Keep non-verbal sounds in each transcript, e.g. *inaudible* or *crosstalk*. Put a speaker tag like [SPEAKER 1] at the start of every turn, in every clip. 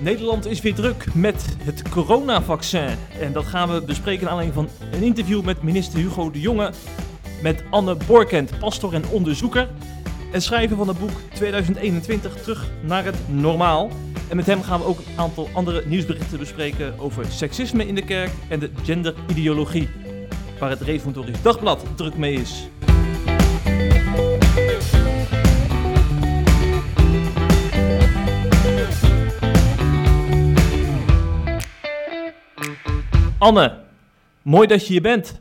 [SPEAKER 1] Nederland is weer druk met het coronavaccin. En dat gaan we bespreken naar aanleiding van een interview met minister Hugo de Jonge. Met Anne Borkent, pastor en onderzoeker. En schrijver van het boek 2021 Terug naar het Normaal. En met hem gaan we ook een aantal andere nieuwsberichten bespreken over seksisme in de kerk en de genderideologie. Waar het Reformatorisch Dagblad druk mee is. Anne, mooi dat je hier bent.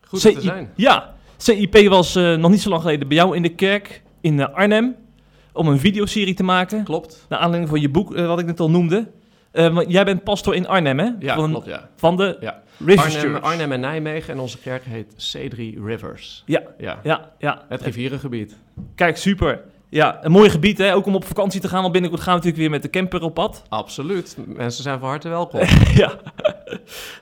[SPEAKER 2] Goed te zijn.
[SPEAKER 1] Ja, CIP was eh, nog niet zo lang geleden bij jou in de kerk in eh, Arnhem om een videoserie te maken.
[SPEAKER 2] Klopt.
[SPEAKER 1] Naar aanleiding van je boek, eh, wat ik net al noemde. Jij bent pastor in Arnhem, hè?
[SPEAKER 2] Ja,
[SPEAKER 1] van,
[SPEAKER 2] klopt, ja.
[SPEAKER 1] Van de
[SPEAKER 2] ja.
[SPEAKER 1] Rivers
[SPEAKER 2] Arnhem,
[SPEAKER 1] Church.
[SPEAKER 2] Arnhem en Nijmegen en onze kerk heet C3 Rivers.
[SPEAKER 1] Ja,
[SPEAKER 2] Ja,
[SPEAKER 1] ja, ja.
[SPEAKER 2] het rivierengebied.
[SPEAKER 1] Kijk, super. Ja, een mooi gebied, hè? Ook om op vakantie te gaan, want binnenkort gaan we natuurlijk weer met de camper op pad.
[SPEAKER 2] Absoluut. Mensen zijn van harte welkom. *laughs*
[SPEAKER 1] ja.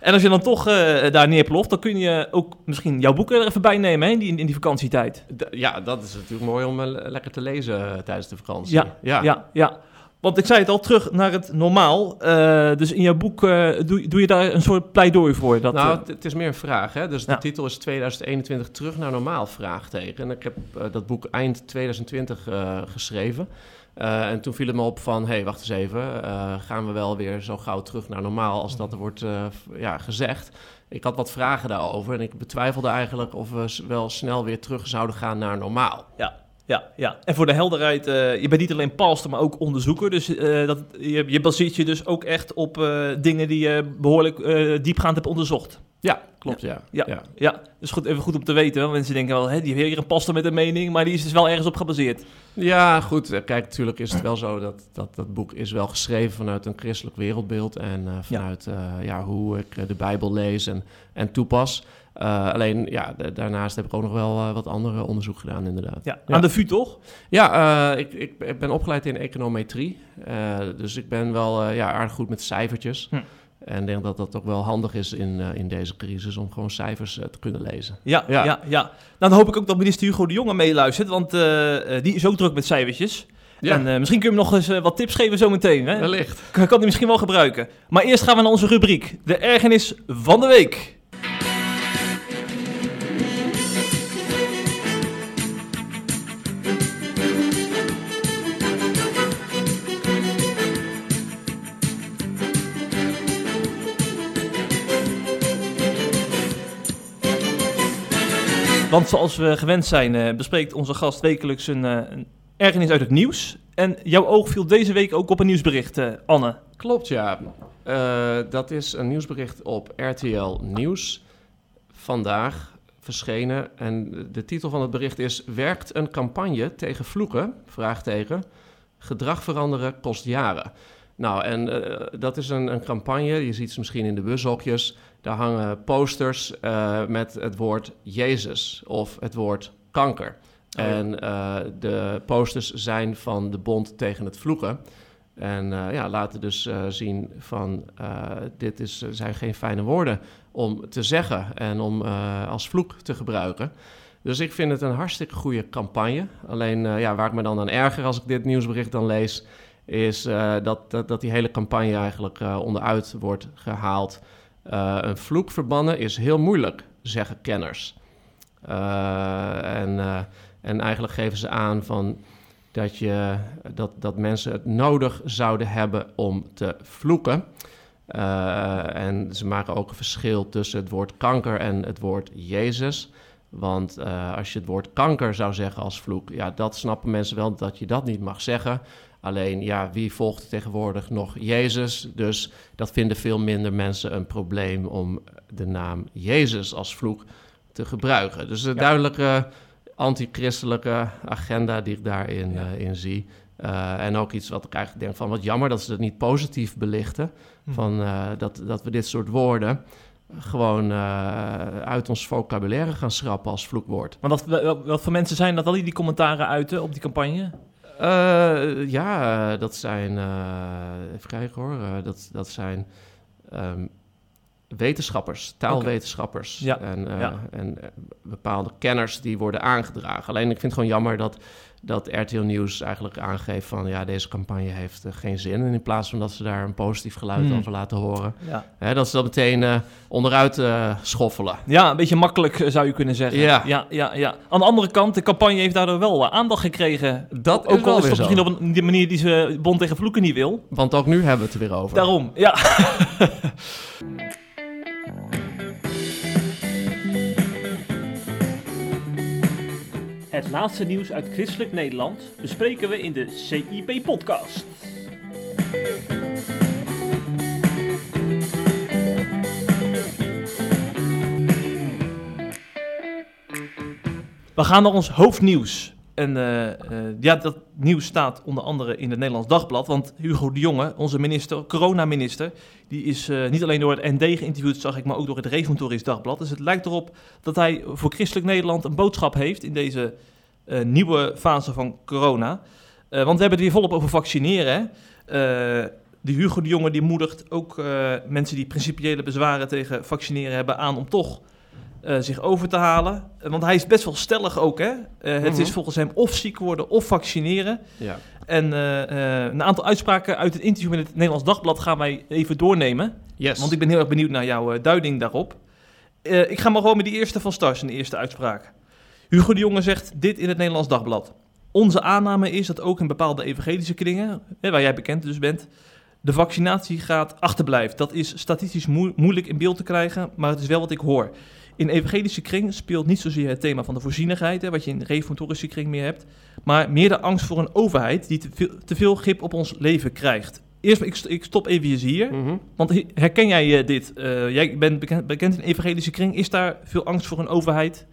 [SPEAKER 1] En als je dan toch eh, daar neerploft, dan kun je ook misschien jouw boeken er even bij nemen, hè? In die, in die vakantietijd.
[SPEAKER 2] D- ja, dat is natuurlijk mooi om eh, le- lekker te lezen eh, tijdens de vakantie.
[SPEAKER 1] Ja, ja, ja. Want ik zei het al, terug naar het normaal. Eh, dus in jouw boek eh, doe, doe je daar een soort pleidooi voor. Dat,
[SPEAKER 2] nou,
[SPEAKER 1] eh,
[SPEAKER 2] het- is meer een vraag. Hè? Dus
[SPEAKER 1] Ja.
[SPEAKER 2] de titel is 2021 terug naar normaal? Vraagteken. En ik heb dat boek eind 2020 eh, geschreven. En toen viel het me op van, hé, hey, wacht eens even. gaan we wel weer zo gauw terug naar normaal als dat er wordt ja, gezegd? Ik had wat vragen daarover en ik betwijfelde eigenlijk of we wel snel weer terug zouden gaan naar normaal.
[SPEAKER 1] ja, ja, ja. En voor de helderheid, eh, je bent niet alleen pastor, maar ook onderzoeker. Dus eh, dat, je, je baseert je dus ook echt op eh, dingen die je behoorlijk eh, diepgaand hebt onderzocht.
[SPEAKER 2] Ja, klopt, ja.
[SPEAKER 1] Ja. Ja, dus goed, even goed om te weten. Want mensen denken wel, hè, die heeft hier een pastor met een mening, maar die is dus wel ergens op gebaseerd.
[SPEAKER 2] Ja, goed. Kijk, natuurlijk is het wel zo dat, dat dat boek is wel geschreven vanuit een christelijk wereldbeeld en vanuit ja, hoe ik de Bijbel lees en, en toepas. Eh, alleen, ja, da- daarnaast heb ik ook nog wel eh, wat andere onderzoek gedaan, inderdaad.
[SPEAKER 1] Ja,
[SPEAKER 2] Ja.
[SPEAKER 1] aan de VU toch?
[SPEAKER 2] Ja, eh, ik, ik, ik ben opgeleid in econometrie. dus ik ben wel ja, aardig goed met cijfertjes.
[SPEAKER 1] Hm.
[SPEAKER 2] En ik denk dat dat ook wel handig is in, in deze crisis om gewoon cijfers te kunnen lezen.
[SPEAKER 1] Ja, ja,
[SPEAKER 2] Ja.
[SPEAKER 1] ja. Nou, dan hoop ik ook dat minister Hugo de Jonge meeluistert, want die is ook druk met cijfertjes.
[SPEAKER 2] Ja,
[SPEAKER 1] En misschien kun je hem nog eens wat tips geven zometeen.
[SPEAKER 2] Wellicht.
[SPEAKER 1] Kan, kan die misschien wel gebruiken. Maar eerst gaan we naar onze rubriek, de ergernis van de week. Want zoals we gewend zijn, eh, bespreekt onze gast wekelijks een, eh, een ergernis uit het nieuws. En jouw oog viel deze week ook op een nieuwsbericht, eh, Anne.
[SPEAKER 2] Klopt, ja. Dat is een nieuwsbericht op RTL Nieuws. Vandaag verschenen. En de titel van het bericht is... Werkt een campagne tegen vloeken? Vraagteken. Gedrag veranderen kost jaren. Nou, en dat is een, een campagne. Je ziet ze misschien in de bushokjes. Daar hangen posters eh, met het woord Jezus of het woord kanker.
[SPEAKER 1] Oh.
[SPEAKER 2] En eh, de posters zijn van de Bond tegen het Vloeken. En eh, ja, laten dus zien van dit is, zijn geen fijne woorden om te zeggen en om als vloek te gebruiken. Dus ik vind het een hartstikke goede campagne. Alleen ja, waar ik me dan aan erger als ik dit nieuwsbericht dan lees, is dat, dat, dat die hele campagne eigenlijk onderuit wordt gehaald. Eh, een vloek verbannen is heel moeilijk, zeggen kenners. Eh, en, eh, en eigenlijk geven ze aan van dat, je, dat, dat mensen het nodig zouden hebben om te vloeken. En ze maken ook een verschil tussen het woord kanker en het woord Jezus. Want als je het woord kanker zou zeggen als vloek, ja, dat snappen mensen wel dat je dat niet mag zeggen. Alleen, ja, wie volgt tegenwoordig nog Jezus? Dus dat vinden veel minder mensen een probleem om de naam Jezus als vloek te gebruiken. Dus een
[SPEAKER 1] Ja.
[SPEAKER 2] duidelijke antichristelijke agenda die ik daarin
[SPEAKER 1] Ja.
[SPEAKER 2] eh, in zie. Eh, en ook iets wat ik eigenlijk denk van wat jammer dat ze het niet positief belichten.
[SPEAKER 1] Hm.
[SPEAKER 2] Van, eh, dat, dat we dit soort woorden gewoon uit ons vocabulaire gaan schrappen als vloekwoord.
[SPEAKER 1] Maar wel- wat voor mensen zijn dat al die die commentaren uiten op die campagne?
[SPEAKER 2] Eh, ja, dat zijn, eh, even kijken hoor, Eh, dat, dat zijn ehm, wetenschappers, taalwetenschappers
[SPEAKER 1] Ja,
[SPEAKER 2] en,
[SPEAKER 1] ja.
[SPEAKER 2] en bepaalde kenners die worden aangedragen. Alleen ik vind het gewoon jammer dat dat RTL Nieuws eigenlijk aangeeft van ja, deze campagne heeft eh, geen zin. En in plaats van dat ze daar een positief geluid
[SPEAKER 1] Hmm.
[SPEAKER 2] over laten horen,
[SPEAKER 1] Ja.
[SPEAKER 2] hè, dat ze dat meteen eh, onderuit eh, schoffelen.
[SPEAKER 1] ja, een beetje makkelijk zou je kunnen zeggen.
[SPEAKER 2] Ja.
[SPEAKER 1] Ja, ja, ja. Aan de andere kant, de campagne heeft daardoor wel aandacht gekregen.
[SPEAKER 2] Dat
[SPEAKER 1] Ook
[SPEAKER 2] wel
[SPEAKER 1] al is
[SPEAKER 2] zo.
[SPEAKER 1] misschien op een die manier die ze Bond tegen Vloeken niet wil.
[SPEAKER 2] Want ook nu hebben we het er weer over.
[SPEAKER 1] Daarom, ja. *laughs* Het laatste nieuws uit christelijk Nederland bespreken we in de CIP-podcast. We gaan naar ons hoofdnieuws. En eh, eh, ja, dat nieuws staat onder andere in het Nederlands Dagblad. Want Hugo de Jonge, onze minister, coronaminister, die is eh, niet alleen door het ND geïnterviewd, zag ik, maar ook door het Reformatorisch Dagblad. Dus het lijkt erop dat hij voor christelijk Nederland een boodschap heeft in deze nieuwe fase van corona. Want we hebben het weer volop over vaccineren. Hè? De Hugo de Jonge die moedigt ook mensen die principiële bezwaren tegen vaccineren hebben aan om toch eh, zich over te halen. Eh, want hij is best wel stellig ook. Hè? Eh, het
[SPEAKER 2] Mhm.
[SPEAKER 1] is volgens hem of ziek worden of vaccineren.
[SPEAKER 2] Ja.
[SPEAKER 1] En een aantal uitspraken uit het interview met het Nederlands Dagblad gaan wij even doornemen.
[SPEAKER 2] Yes.
[SPEAKER 1] Want ik ben heel erg benieuwd naar jouw duiding daarop. Ik ga maar gewoon met die eerste van start, de eerste uitspraak. Hugo de Jonge zegt dit in het Nederlands Dagblad. Onze aanname is dat ook in bepaalde evangelische kringen, hè, waar jij bekend dus bent, de vaccinatiegraad achterblijft. Dat is statistisch moe- moeilijk in beeld te krijgen, maar het is wel wat ik hoor. In evangelische kring speelt niet zozeer het thema van de voorzienigheid, hè, wat je in de reformatorische kring meer hebt, maar meer de angst voor een overheid die te veel, te veel grip op ons leven krijgt. Eerst, ik, ik stop even hier.
[SPEAKER 2] Mhm.
[SPEAKER 1] Want he- herken jij eh, dit? Eh, jij bent bekend, bekend in evangelische kring. Is daar veel angst voor een overheid?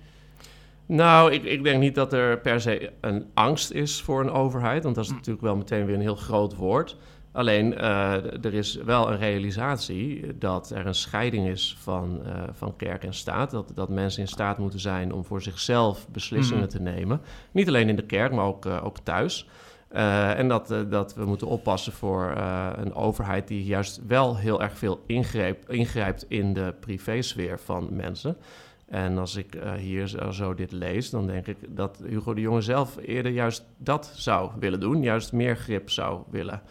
[SPEAKER 2] Nou, ik, ik denk niet dat er per se een angst is voor een overheid, want dat is natuurlijk wel meteen weer een heel groot woord. Alleen, eh, er is wel een realisatie dat er een scheiding is van, eh, van kerk en staat. Dat, dat mensen in staat moeten zijn om voor zichzelf beslissingen
[SPEAKER 1] Mhm.
[SPEAKER 2] te nemen. Niet alleen in de kerk, maar ook, eh, ook thuis. En dat, dat we moeten oppassen voor een overheid die juist wel heel erg veel ingreep, ingrijpt in de privésfeer van mensen. En als ik hier zo, zo dit lees, dan denk ik dat Hugo de Jonge zelf eerder juist dat zou willen doen. Juist meer grip zou willen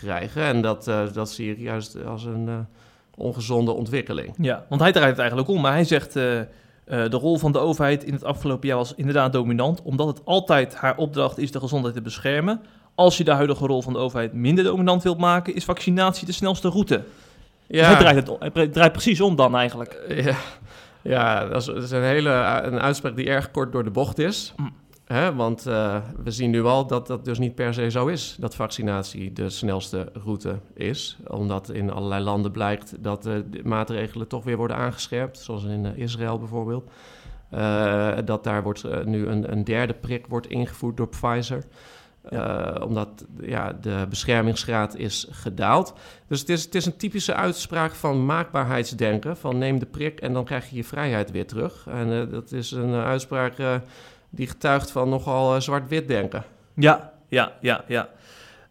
[SPEAKER 2] krijgen. En dat, eh, dat zie ik juist als een eh, ongezonde ontwikkeling.
[SPEAKER 1] Ja, want hij draait het eigenlijk om. Maar hij zegt, eh, de rol van de overheid in het afgelopen jaar was inderdaad dominant. Omdat het altijd haar opdracht is de gezondheid te beschermen. Als je de huidige rol van de overheid minder dominant wilt maken, is vaccinatie de snelste route. Dus hij, draait het, hij draait precies om dan eigenlijk.
[SPEAKER 2] Ja, ja dat, is, dat is een hele een uitspraak die erg kort door de bocht is.
[SPEAKER 1] Mm.
[SPEAKER 2] Hè, want eh, we zien nu al dat dat dus niet per se zo is, dat vaccinatie de snelste route is. Omdat in allerlei landen blijkt dat eh, de maatregelen toch weer worden aangescherpt, zoals in eh, Israël bijvoorbeeld. Dat daar wordt, nu een, een derde prik wordt ingevoerd door Pfizer. Omdat ja, de beschermingsgraad is gedaald. Dus het is, het is een typische uitspraak van maakbaarheidsdenken. Van neem de prik en dan krijg je je vrijheid weer terug. En dat is een uitspraak die getuigt van nogal eh, zwart-wit denken.
[SPEAKER 1] Ja, ja, ja, ja.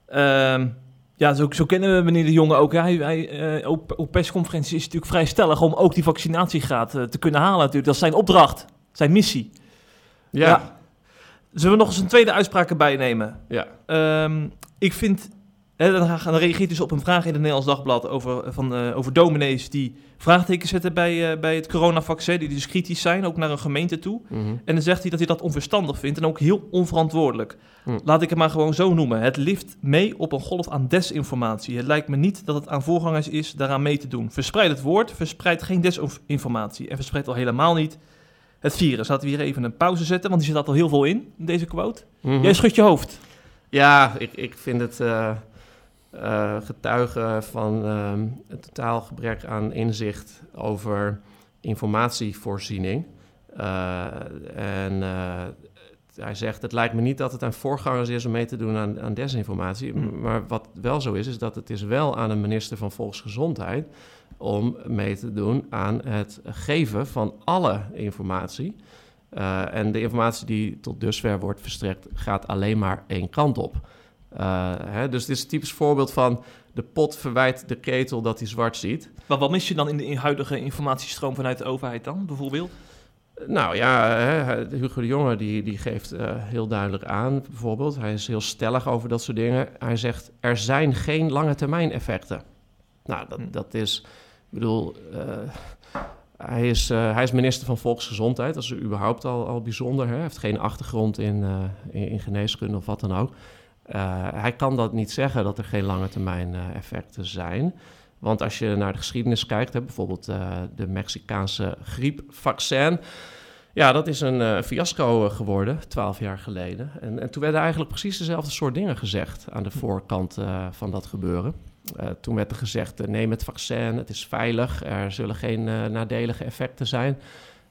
[SPEAKER 1] Ehm, ja, zo, zo kennen we meneer de Jonge ook. Hij, hij, eh, op, op persconferenties is het natuurlijk vrij stellig om ook die vaccinatiegraad eh, te kunnen halen natuurlijk. Dat is zijn opdracht, zijn missie.
[SPEAKER 2] Ja,
[SPEAKER 1] Ja. Zullen we nog eens een tweede uitspraak erbij nemen?
[SPEAKER 2] ja.
[SPEAKER 1] Ehm, ik vind, dan, dan reageert dus op een vraag in het Nederlands Dagblad over, van, eh, over dominees die vraagtekens zetten bij, eh, bij het coronavaccin, die dus kritisch zijn, ook naar een gemeente toe.
[SPEAKER 2] Mhm.
[SPEAKER 1] En dan zegt hij dat hij dat onverstandig vindt en ook heel onverantwoordelijk.
[SPEAKER 2] Hm.
[SPEAKER 1] Laat ik het maar gewoon zo noemen. Het lift mee op een golf aan desinformatie. Het lijkt me niet dat het aan voorgangers is daaraan mee te doen. Verspreid het woord, verspreid geen desinformatie. En verspreid al helemaal niet het virus. Laten we hier even een pauze zetten, want die zit al heel veel in, in deze quote.
[SPEAKER 2] Mhm.
[SPEAKER 1] Jij schudt je hoofd.
[SPEAKER 2] Ja, ik, ik vind het eh, eh, getuigen van een totaal gebrek aan inzicht over informatievoorziening. Eh, en eh, hij zegt, het lijkt me niet dat het aan voorgangers is om mee te doen aan, aan desinformatie.
[SPEAKER 1] Hmm.
[SPEAKER 2] Maar wat wel zo is, is dat het is wel aan een minister van Volksgezondheid om mee te doen aan het geven van alle informatie. En de informatie die tot dusver wordt verstrekt, gaat alleen maar één kant op. Eh, hè, dus dit is een typisch voorbeeld van de pot verwijt de ketel dat hij zwart ziet.
[SPEAKER 1] Maar wat mis je dan in de in huidige informatiestroom vanuit de overheid dan, bijvoorbeeld?
[SPEAKER 2] Nou ja, hè, Hugo de Jonge die, die geeft uh, heel duidelijk aan, bijvoorbeeld. Hij is heel stellig over dat soort dingen. Hij zegt, er zijn geen lange termijn effecten. Nou, dat, hm. dat is, ik bedoel, uh, hij, is, uh, hij is minister van Volksgezondheid. Dat is überhaupt al, al bijzonder. Hè? Hij heeft geen achtergrond in, in, in, geneeskunde of wat dan ook. Hij kan dat niet zeggen, dat er geen lange termijn effecten zijn. Want als je naar de geschiedenis kijkt, hè, bijvoorbeeld uh, de Mexicaanse griepvaccin. Ja, dat is een fiasco eh, geworden, twaalf jaar geleden. En, en, toen werden eigenlijk precies dezelfde soort dingen gezegd aan de voorkant van dat gebeuren. toen werd er gezegd, neem het vaccin, het is veilig, er zullen geen nadelige effecten zijn.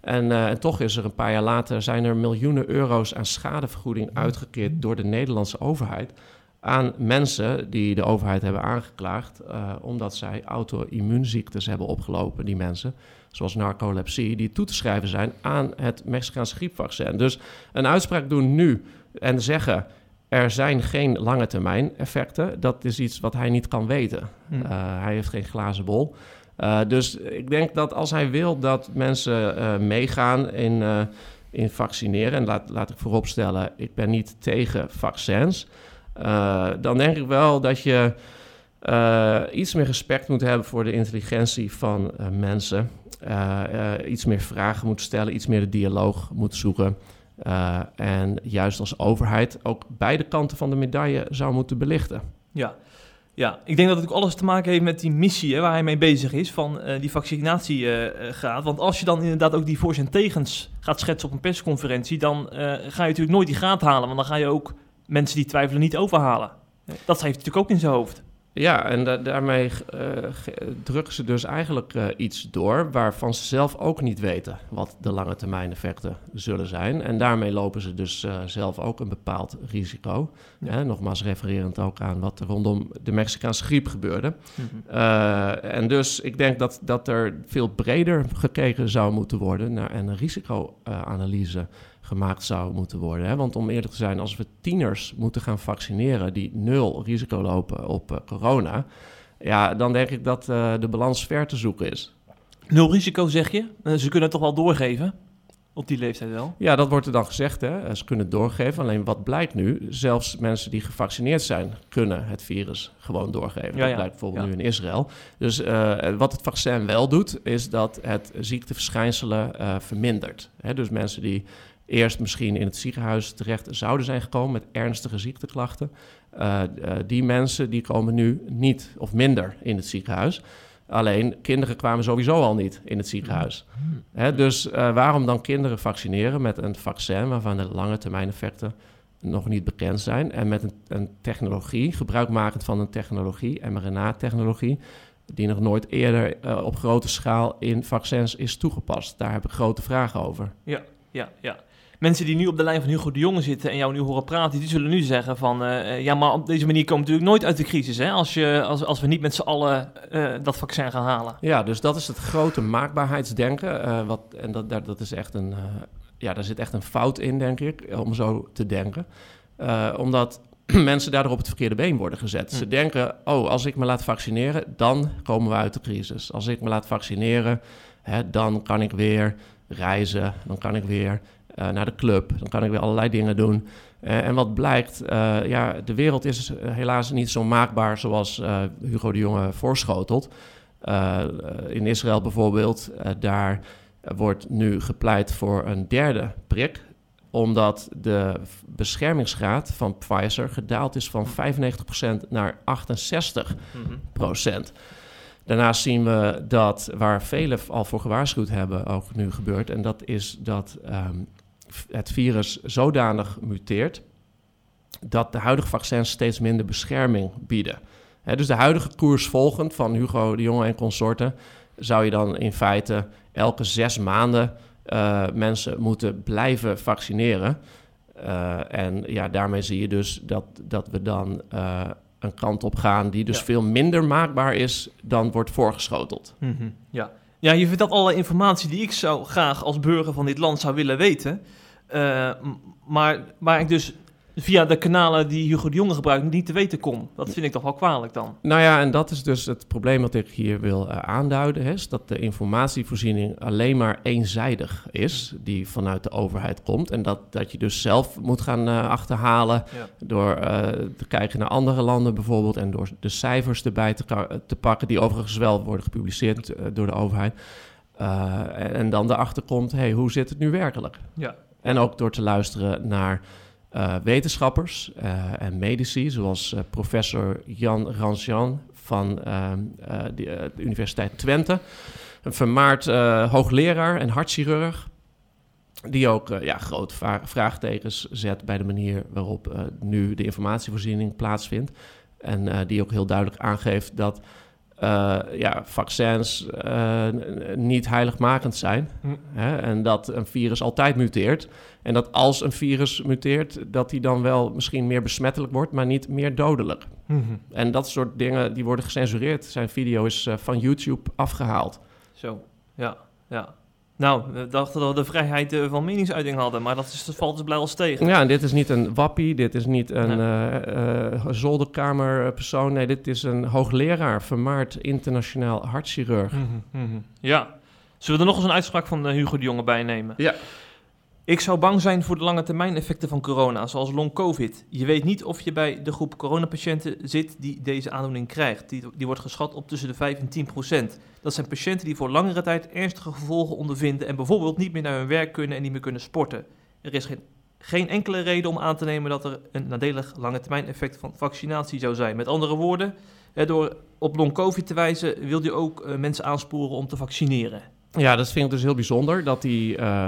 [SPEAKER 2] En, en, toch is er een paar jaar later zijn er miljoenen euro's aan schadevergoeding uitgekeerd door de Nederlandse overheid aan mensen die de overheid hebben aangeklaagd, uh, omdat zij auto-immuunziektes hebben opgelopen, die mensen, zoals narcolepsie, die toe te schrijven zijn aan het Mexicaanse griepvaccin. Dus een uitspraak doen nu en zeggen er zijn geen lange termijn effecten, dat is iets wat hij niet kan weten. Hmm. Uh, hij heeft geen glazen bol. Uh, dus ik denk dat als hij wil dat mensen meegaan in, in vaccineren, en laat, laat ik vooropstellen, ik ben niet tegen vaccins. Dan denk ik wel dat je iets meer respect moet hebben voor de intelligentie van mensen. iets meer vragen moet stellen, iets meer de dialoog moet zoeken. en juist als overheid ook beide kanten van de medaille zou moeten belichten.
[SPEAKER 1] Ja. Ja, ik denk dat het ook alles te maken heeft met die missie hè, waar hij mee bezig is, van uh, die vaccinatiegraad. Uh, Want als je dan inderdaad ook die voor's en tegens gaat schetsen op een persconferentie, dan ga je natuurlijk nooit die graad halen. Want dan ga je ook mensen die twijfelen niet overhalen. Dat heeft natuurlijk ook in zijn hoofd.
[SPEAKER 2] Ja, en daarmee uh, drukken ze dus eigenlijk uh, iets door waarvan ze zelf ook niet weten wat de lange termijn effecten zullen zijn. En daarmee lopen ze dus uh, zelf ook een bepaald risico. Ja. nogmaals refererend ook aan wat er rondom de Mexicaanse griep gebeurde. Mm -hmm. en dus ik denk dat, dat er veel breder gekeken zou moeten worden naar een risicoanalyse gemaakt zou moeten worden. Hè? Want om eerlijk te zijn, als we tieners moeten gaan vaccineren die nul risico lopen op uh, corona, ja, dan denk ik dat uh, de balans ver te zoeken is.
[SPEAKER 1] Nul risico zeg je? Uh, ze kunnen het toch wel doorgeven? Op die leeftijd wel?
[SPEAKER 2] Ja, dat wordt er dan gezegd. Hè? Ze kunnen het doorgeven. Alleen wat blijkt nu? Zelfs mensen die gevaccineerd zijn, kunnen het virus gewoon doorgeven. Ja, dat blijkt bijvoorbeeld nu in Israël. Dus wat het vaccin wel doet, is dat het ziekteverschijnselen vermindert. Hè? Dus mensen die eerst misschien in het ziekenhuis terecht zouden zijn gekomen met ernstige ziekteklachten. Uh, die mensen die komen nu niet of minder in het ziekenhuis. Alleen kinderen kwamen sowieso al niet in het ziekenhuis. Hè, dus uh, waarom dan kinderen vaccineren met een vaccin waarvan de lange termijn effecten nog niet bekend zijn en met een, een technologie, gebruikmakend van een technologie, mRNA-technologie, die nog nooit eerder uh, op grote schaal in vaccins is toegepast? Daar heb ik grote vragen over.
[SPEAKER 1] Ja, ja, ja mensen die nu op de lijn van Hugo de Jonge zitten en jou nu horen praten, die zullen nu zeggen van, uh, ja, maar op deze manier komen we natuurlijk nooit uit de crisis, hè, als, je, als, als we niet met z'n allen uh, dat vaccin gaan halen.
[SPEAKER 2] Ja, dus dat is het grote maakbaarheidsdenken, uh, wat, en dat, dat is echt een, ja, daar zit echt een fout in, denk ik, om zo te denken. omdat *clears throat* mensen daardoor op het verkeerde been worden gezet. Ze hm. denken, oh, als ik me laat vaccineren, dan komen we uit de crisis. Als ik me laat vaccineren, hè, dan kan ik weer reizen, dan kan ik weer naar de club. Dan kan ik weer allerlei dingen doen. Uh, en wat blijkt, uh, ja, de wereld is helaas niet zo maakbaar zoals Hugo de Jonge voorschotelt. in Israël bijvoorbeeld, daar wordt nu gepleit voor een derde prik omdat de beschermingsgraad van Pfizer gedaald is van 95% naar 68%. Daarnaast zien we dat waar velen al voor gewaarschuwd hebben, ook nu gebeurt. En dat is dat um, het virus zodanig muteert dat de huidige vaccins steeds minder bescherming bieden. dus de huidige koers volgend van Hugo de Jonge en consorten zou je dan in feite elke zes maanden uh, mensen moeten blijven vaccineren. Uh, en ja, daarmee zie je dus dat, dat we dan uh, een kant op gaan die dus ja. veel minder maakbaar is dan wordt voorgeschoteld.
[SPEAKER 1] Mm -hmm. Ja. Ja, je vertelt alle informatie die ik zou graag als burger van dit land zou willen weten. Uh, maar waar ik dus via de kanalen die Hugo de Jonge gebruikt niet te weten kon. Dat vind ik toch wel kwalijk dan.
[SPEAKER 2] Nou ja, en dat is dus het probleem wat ik hier wil uh, aanduiden. Is dat de informatievoorziening alleen maar eenzijdig is, die vanuit de overheid komt. En dat, dat je dus zelf moet gaan uh, achterhalen door uh, te kijken naar andere landen bijvoorbeeld. En door de cijfers erbij te, te pakken, die overigens wel worden gepubliceerd door de overheid. En, en, dan erachter komt, hey, hoe zit het nu werkelijk?
[SPEAKER 1] Ja.
[SPEAKER 2] En ook door te luisteren naar uh, wetenschappers uh, en medici, zoals uh, professor Jan Rancian van de, de, Universiteit Twente. Een vermaard hoogleraar en hartchirurg. Die ook ja, grote vraagtekens zet bij de manier waarop nu de informatievoorziening plaatsvindt. En die ook heel duidelijk aangeeft dat uh, ja, vaccins uh, niet heiligmakend zijn. Hm. Hè? En dat een virus altijd muteert. En dat als een virus muteert, dat die dan wel misschien meer besmettelijk wordt, maar niet meer dodelijk. Hm. En dat soort dingen die worden gecensureerd. Zijn video is uh, van YouTube afgehaald.
[SPEAKER 1] Zo, ja, ja. Nou, we dachten dat we de vrijheid eh, van meningsuiting hadden, maar dat, is, dat valt dus blij als tegen.
[SPEAKER 2] Ja, en dit is niet een wappie, dit is niet een ja. uh, uh, zolderkamerpersoon. Nee, dit is een hoogleraar, vermaard internationaal hartchirurg. Mm
[SPEAKER 1] -hmm. Ja. Zullen we er nog eens een uitspraak van Hugo de Jonge bij nemen?
[SPEAKER 2] Ja.
[SPEAKER 1] Ik zou bang zijn voor de lange termijn effecten van corona, zoals long covid. Je weet niet of je bij de groep coronapatiënten zit die deze aandoening krijgt. Die, die wordt geschat op tussen de 5 en 10 procent. Dat zijn patiënten die voor langere tijd ernstige gevolgen ondervinden en bijvoorbeeld niet meer naar hun werk kunnen en niet meer kunnen sporten. Er is geen, geen enkele reden om aan te nemen dat er een nadelig lange termijn effect van vaccinatie zou zijn. Met andere woorden, door op long covid te wijzen wil je ook uh, mensen aansporen om te vaccineren.
[SPEAKER 2] Ja, dat vind ik dus heel bijzonder. Dat hij, uh,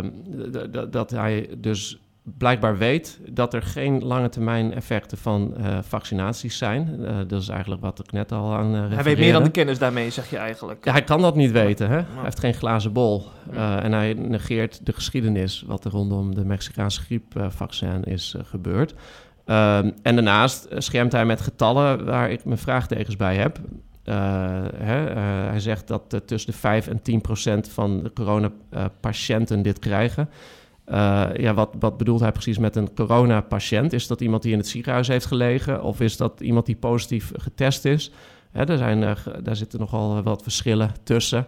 [SPEAKER 2] dat hij dus blijkbaar weet dat er geen lange termijn effecten van uh, vaccinaties zijn. Uh, dat is eigenlijk wat ik net al aan uh,
[SPEAKER 1] Hij weet meer dan de kennis daarmee, zeg je eigenlijk.
[SPEAKER 2] Ja, hij kan dat niet weten. Hè? Hij heeft geen glazen bol. en hij negeert de geschiedenis wat er rondom de Mexicaanse griepvaccin is gebeurd. Ehm, en daarnaast schermt hij met getallen waar ik mijn vraagtekens bij heb. Uh, hè, uh, hij zegt dat uh, tussen de 5 en 10 procent van de coronapatiënten dit krijgen. ja, wat, wat bedoelt hij precies met een coronapatiënt? Is dat iemand die in het ziekenhuis heeft gelegen of is dat iemand die positief getest is? Hè, daar, zijn, daar zitten nogal wat verschillen tussen.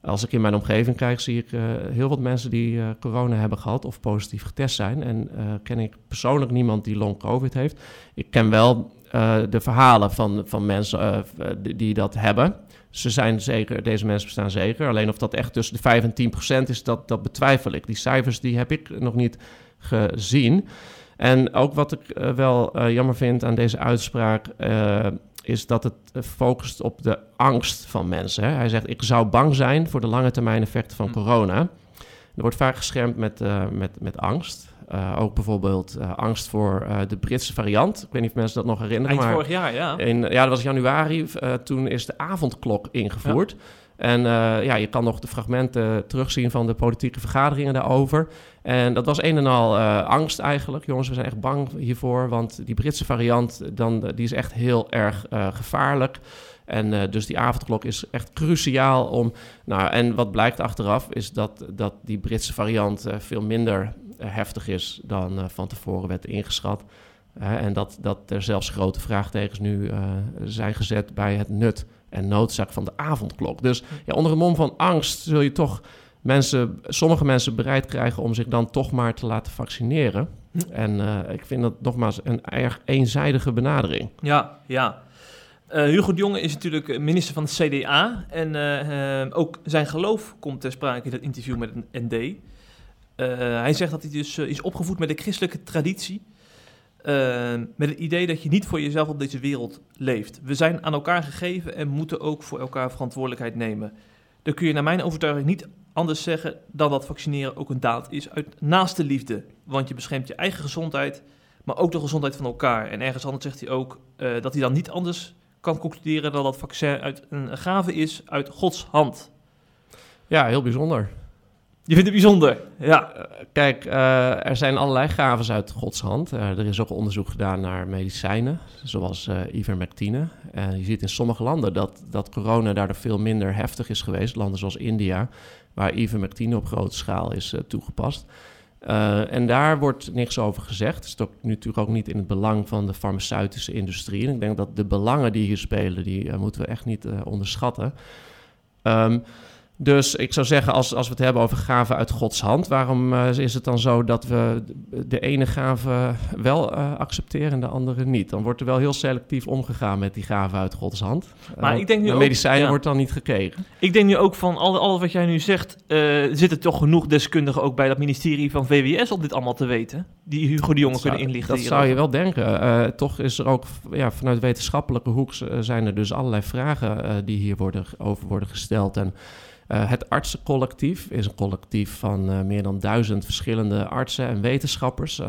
[SPEAKER 2] Als ik in mijn omgeving kijk, zie ik heel wat mensen die corona hebben gehad of positief getest zijn. En ken ik persoonlijk niemand die long covid heeft. Ik ken wel uh, de verhalen van, van mensen uh, die, die, dat hebben. Ze zijn zeker, deze mensen bestaan zeker. Alleen of dat echt tussen de 5 en 10 procent is, dat, dat betwijfel ik. Die cijfers die heb ik nog niet gezien. En ook wat ik uh, wel jammer vind aan deze uitspraak, is dat het focust op de angst van mensen. Hè? Hij zegt, ik zou bang zijn voor de lange termijn effecten van hm. corona. Er wordt vaak geschermd met, met, met angst. Uh, ook bijvoorbeeld uh, angst voor uh, de Britse variant. Ik weet niet of mensen dat nog herinneren.
[SPEAKER 1] Eind maar vorig jaar, ja.
[SPEAKER 2] In, ja, dat was januari. toen is de avondklok ingevoerd. Ja. En ja, je kan nog de fragmenten terugzien van de politieke vergaderingen daarover. En dat was een en al angst eigenlijk. Jongens, we zijn echt bang hiervoor. Want die Britse variant, dan, die is echt heel erg gevaarlijk. En uh, dus die avondklok is echt cruciaal om. Nou, en wat blijkt achteraf is dat, dat die Britse variant uh, veel minder heftig is dan uh, van tevoren werd ingeschat. en dat, dat er zelfs grote vraagtekens nu uh, zijn gezet bij het nut en noodzaak van de avondklok. Dus ja, onder een mom van angst zul je toch mensen, sommige mensen bereid krijgen om zich dan toch maar te laten vaccineren. En uh, ik vind dat nogmaals een erg eenzijdige benadering.
[SPEAKER 1] Ja, ja. Uh, Hugo de Jonge is natuurlijk minister van het CDA. En uh, ook zijn geloof komt ter sprake in het interview met het ND. Uh, hij zegt dat hij dus uh, is opgevoed met de christelijke traditie. Uh, met het idee dat je niet voor jezelf op deze wereld leeft. We zijn aan elkaar gegeven en moeten ook voor elkaar verantwoordelijkheid nemen. Dan kun je naar mijn overtuiging niet anders zeggen dan dat vaccineren ook een daad is uit naaste liefde. Want je beschermt je eigen gezondheid, maar ook de gezondheid van elkaar. En ergens anders zegt hij ook dat hij dan niet anders kan concluderen dan dat vaccin uit een gave is uit Gods hand.
[SPEAKER 2] Ja, heel bijzonder.
[SPEAKER 1] Je vindt het bijzonder, ja.
[SPEAKER 2] Eh, kijk, uh, er zijn allerlei gaven uit Gods hand. Uh, er is ook onderzoek gedaan naar medicijnen, zoals uh, ivermectine. En je ziet in sommige landen dat, dat corona daardoor veel minder heftig is geweest. Landen zoals India, waar ivermectine op grote schaal is toegepast. En daar wordt niks over gezegd. Het is natuurlijk ook niet in het belang van de farmaceutische industrie. En ik denk dat de belangen die hier spelen, die moeten we echt niet onderschatten. Um, dus ik zou zeggen, als, als we het hebben over gaven uit Gods hand, waarom uh, is het dan zo dat we de ene gave wel uh, accepteren en de andere niet? Dan wordt er wel heel selectief omgegaan met die gaven uit Gods hand.
[SPEAKER 1] Maar uh, ik denk nu
[SPEAKER 2] de
[SPEAKER 1] ook,
[SPEAKER 2] medicijnen
[SPEAKER 1] ja.
[SPEAKER 2] wordt dan niet gekregen.
[SPEAKER 1] Ik denk nu ook van al, alles wat jij nu zegt, zitten toch genoeg deskundigen ook bij dat ministerie van VWS om dit allemaal te weten? Die Hugo de Jonge kunnen inlichten.
[SPEAKER 2] Dat zou je wel denken. toch is er ook ja, vanuit wetenschappelijke hoek zijn er dus allerlei vragen die hier worden, over worden gesteld. En uh, het artsencollectief is een collectief van uh, meer dan duizend verschillende artsen en wetenschappers, uh,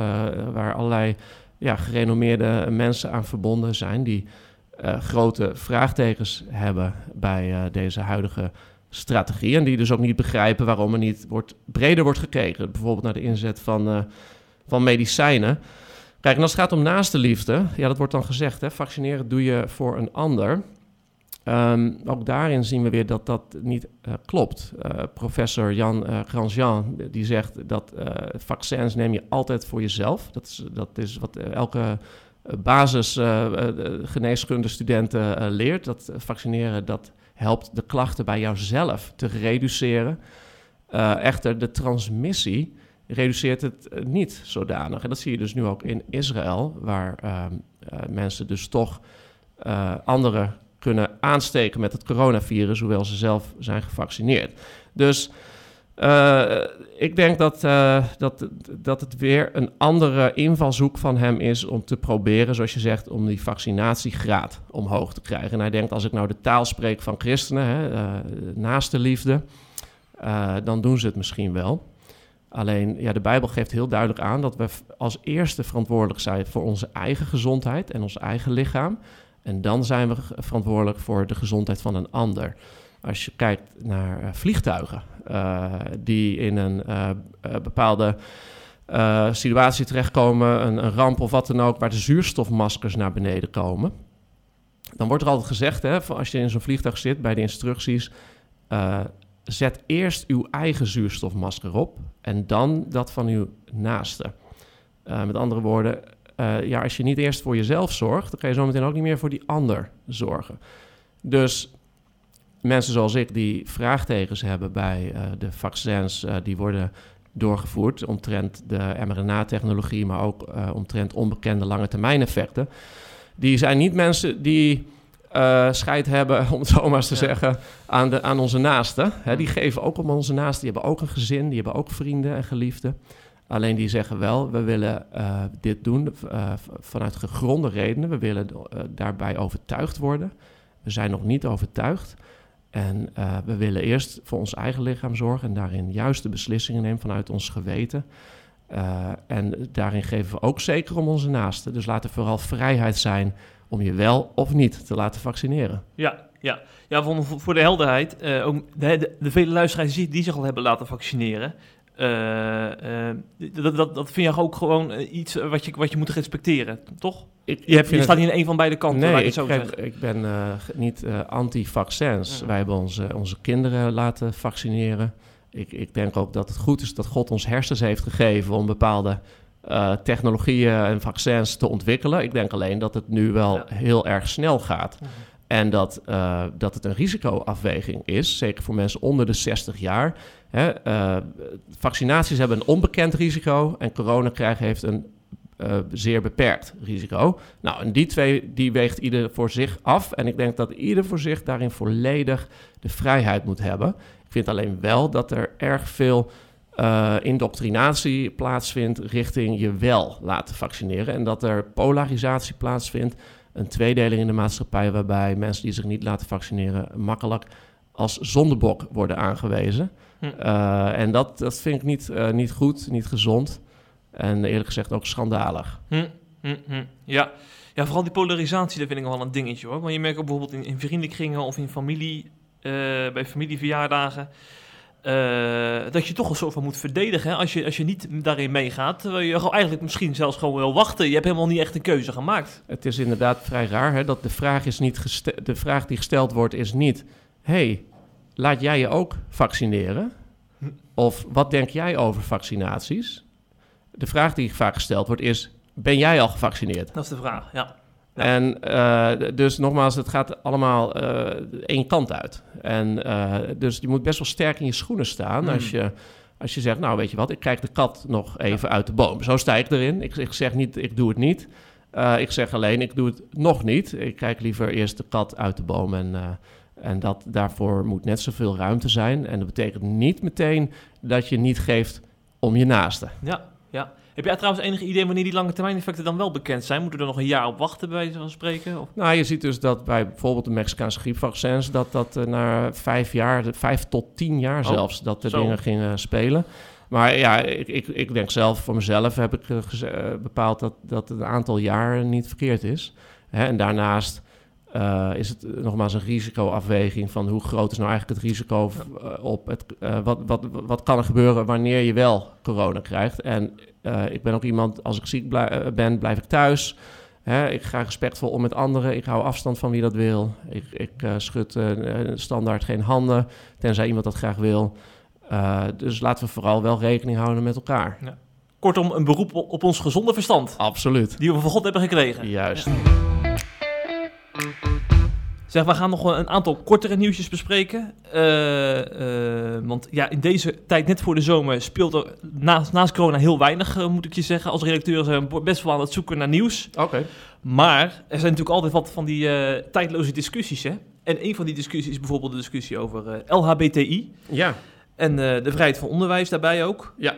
[SPEAKER 2] waar allerlei ja, gerenommeerde mensen aan verbonden zijn, die grote vraagtekens hebben bij deze huidige strategie. En die dus ook niet begrijpen waarom er niet wordt, breder wordt gekeken, bijvoorbeeld naar de inzet van, van medicijnen. Kijk, en als het gaat om naaste liefde, ja, dat wordt dan gezegd, hè, vaccineren doe je voor een ander. Um, ook daarin zien we weer dat dat niet uh, klopt. Uh, professor Jan uh, Grandjean die zegt dat vaccins neem je altijd voor jezelf. Dat is, dat is wat elke basis geneeskunde studenten leert. Dat vaccineren dat helpt de klachten bij jouzelf te reduceren. echter, de transmissie reduceert het niet zodanig. En dat zie je dus nu ook in Israël, waar ehm, mensen dus toch andere kunnen aansteken met het coronavirus, hoewel ze zelf zijn gevaccineerd. Dus uh, ik denk dat, uh, dat, dat het weer een andere invalshoek van hem is om te proberen, zoals je zegt, om die vaccinatiegraad omhoog te krijgen. En hij denkt, als ik nou de taal spreek van christenen, hè, uh, naaste liefde, dan doen ze het misschien wel. Alleen, ja, de Bijbel geeft heel duidelijk aan dat we als eerste verantwoordelijk zijn voor onze eigen gezondheid en ons eigen lichaam. En dan zijn we verantwoordelijk voor de gezondheid van een ander. Als je kijkt naar uh, vliegtuigen uh, die in een uh, bepaalde situatie terechtkomen, een, een, ramp of wat dan ook, waar de zuurstofmaskers naar beneden komen. Dan wordt er altijd gezegd, hè, als je in zo'n vliegtuig zit, bij de instructies, zet eerst uw eigen zuurstofmasker op en dan dat van uw naaste. met andere woorden, uh, ja, als je niet eerst voor jezelf zorgt, dan kan je zometeen ook niet meer voor die ander zorgen. Dus mensen zoals ik die vraagtekens hebben bij uh, de vaccins uh, die worden doorgevoerd omtrent de mRNA-technologie, maar ook omtrent onbekende lange termijn effecten. Die zijn niet mensen die scheid hebben, *laughs* om het zo maar eens te ja. zeggen, aan, de, aan onze naasten. Hè, die geven ook om onze naasten, die hebben ook een gezin, die hebben ook vrienden en geliefden. Alleen die zeggen wel, we willen uh, dit doen uh, vanuit gegronde redenen. We willen uh, daarbij overtuigd worden. We zijn nog niet overtuigd. En we willen eerst voor ons eigen lichaam zorgen en daarin juiste beslissingen nemen vanuit ons geweten. en daarin geven we ook zeker om onze naasten. Dus laat er vooral vrijheid zijn om je wel of niet te laten vaccineren.
[SPEAKER 1] Ja, ja. ja voor, de helderheid. ook de, vele luisteraars die zich al hebben laten vaccineren. Uh, uh, dat, dat, dat vind je ook gewoon iets wat je, wat je moet respecteren, toch?
[SPEAKER 2] Ik,
[SPEAKER 1] je, hebt, je staat niet in een van beide kanten.
[SPEAKER 2] Nee,
[SPEAKER 1] ik, zo
[SPEAKER 2] ik ben uh, niet anti-vaccins. Ja. Wij hebben onze, onze kinderen laten vaccineren. Ik, ik denk ook dat het goed is dat God ons hersens heeft gegeven om bepaalde technologieën en vaccins te ontwikkelen. Ik denk alleen dat het nu wel ja. heel erg snel gaat. Ja. En dat, uh, dat het een risicoafweging is, zeker voor mensen onder de 60 jaar. Hè, uh, vaccinaties hebben een onbekend risico en corona krijgen heeft een uh, zeer beperkt risico. Nou, en die twee die weegt ieder voor zich af. En ik denk dat ieder voor zich daarin volledig de vrijheid moet hebben. Ik vind alleen wel dat er erg veel indoctrinatie plaatsvindt richting je wel laten vaccineren. En dat er polarisatie plaatsvindt een tweedeling in de maatschappij waarbij mensen die zich niet laten vaccineren makkelijk als zondebok worden aangewezen. Hm. Uh, en dat, dat vind ik niet, uh, niet goed, niet gezond en eerlijk gezegd ook schandalig.
[SPEAKER 1] Hm. Hm, ja. ja, vooral die polarisatie, dat vind ik wel een dingetje hoor. Maar je merkt ook bijvoorbeeld in, in vriendenkringen of in familie, uh, bij familieverjaardagen... Uh, dat je toch een soort van moet verdedigen. Hè? Als, je, als je niet daarin meegaat, terwijl je gewoon eigenlijk misschien zelfs gewoon wil wachten. Je hebt helemaal niet echt een keuze gemaakt.
[SPEAKER 2] Het is inderdaad vrij raar hè, dat de vraag, is niet de vraag die gesteld wordt is niet... hey, laat jij je ook vaccineren? Of wat denk jij over vaccinaties? De vraag die vaak gesteld wordt is, ben jij al gevaccineerd?
[SPEAKER 1] Dat is de vraag, ja. Ja.
[SPEAKER 2] En eh, dus nogmaals, het gaat allemaal eh, één kant uit. En eh, dus je moet best wel sterk in je schoenen staan
[SPEAKER 1] Mm.
[SPEAKER 2] als, je, als je zegt, nou weet je wat, ik krijg de kat nog even uit de boom. Zo sta ik erin. Ik, ik zeg niet, ik doe het niet. Ik zeg alleen, ik doe het nog niet. Ik kijk liever eerst de kat uit de boom en... en dat, daarvoor moet net zoveel ruimte zijn. En dat betekent niet meteen dat je niet geeft om je naaste.
[SPEAKER 1] Ja, ja. Heb jij trouwens enig idee wanneer die lange termijn effecten dan wel bekend zijn? Moeten we er nog een jaar op wachten, bij wijze van spreken? Of?
[SPEAKER 2] Nou, je ziet dus dat bij bijvoorbeeld de Mexicaanse griepvaccins... dat dat eh, na vijf jaar, vijf tot tien jaar
[SPEAKER 1] Oh,
[SPEAKER 2] zelfs, dat de
[SPEAKER 1] zo.
[SPEAKER 2] dingen gingen spelen. Maar ja, ik, ik, ik denk zelf, voor mezelf heb ik eh, eh, bepaald... dat, dat het aantal jaar niet verkeerd is. Hè, en daarnaast is het nogmaals een risicoafweging... van hoe groot is nou eigenlijk het risico op... Het, wat, wat, wat kan er gebeuren wanneer je wel corona krijgt? En eh, ik ben ook iemand, als ik ziek blij- eh, ben, blijf ik thuis... Hè, ik ga respectvol om met anderen. Ik hou afstand van wie dat wil. Ik, ik eh, schud standaard geen handen, tenzij iemand dat graag wil. Dus laten we vooral wel rekening houden met elkaar.
[SPEAKER 1] Kortom, een beroep op, op ons gezonde verstand.
[SPEAKER 2] Absoluut.
[SPEAKER 1] Die we van God hebben gekregen.
[SPEAKER 2] Juist.
[SPEAKER 1] Zeg, we gaan nog een aantal kortere nieuwtjes bespreken. Eh, eh, want ja, in deze tijd, net voor de zomer, speelt er naast, naast corona heel weinig, eh, moet ik je zeggen. Als redacteur zijn we best wel aan het zoeken naar nieuws.
[SPEAKER 2] Oké.
[SPEAKER 1] Maar er zijn natuurlijk altijd wat van die tijdloze discussies, hè. En een van die discussies is bijvoorbeeld de discussie over LHBTI.
[SPEAKER 2] Ja.
[SPEAKER 1] En de vrijheid van onderwijs daarbij ook.
[SPEAKER 2] Ja.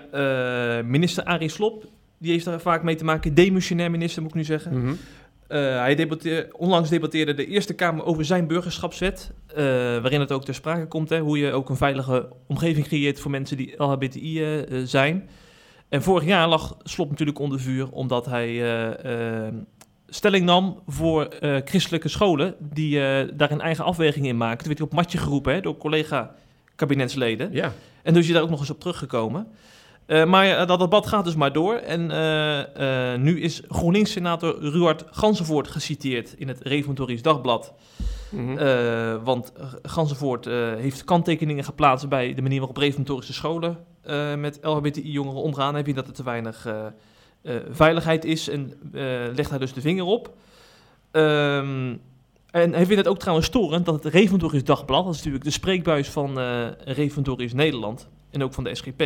[SPEAKER 1] Minister Arie Slob, die heeft daar vaak mee te maken. Demissionair minister, moet ik nu zeggen.
[SPEAKER 2] Mhm.
[SPEAKER 1] Eh, hij debatteer, onlangs debatteerde de Eerste Kamer over zijn burgerschapswet. eh, waarin het ook ter sprake komt hè, hoe je ook een veilige omgeving creëert voor mensen die LHBTI eh, zijn. En vorig jaar lag Slop natuurlijk onder vuur omdat hij stelling nam voor christelijke scholen die daar een eigen afweging in maken. Toen werd hij op matje geroepen hè, door collega-kabinetsleden.
[SPEAKER 2] Ja.
[SPEAKER 1] En dus is je daar ook nog eens op teruggekomen. Eh, maar eh, dat debat gaat dus maar door. En eh, nu is GroenLinks-senator Ruard Gansenvoort geciteerd in het Reformatorisch Dagblad.
[SPEAKER 2] Mhm.
[SPEAKER 1] Want Gansenvoort eh, heeft kanttekeningen geplaatst bij de manier waarop reformatorische scholen met LHBTI-jongeren omgaan. Hij vindt dat er te weinig veiligheid is en legt daar dus de vinger op. Ehm, en hij vindt het ook trouwens storend dat het Reformatorisch Dagblad, dat is natuurlijk de spreekbuis van Reformatorisch Nederland en ook van de SGP,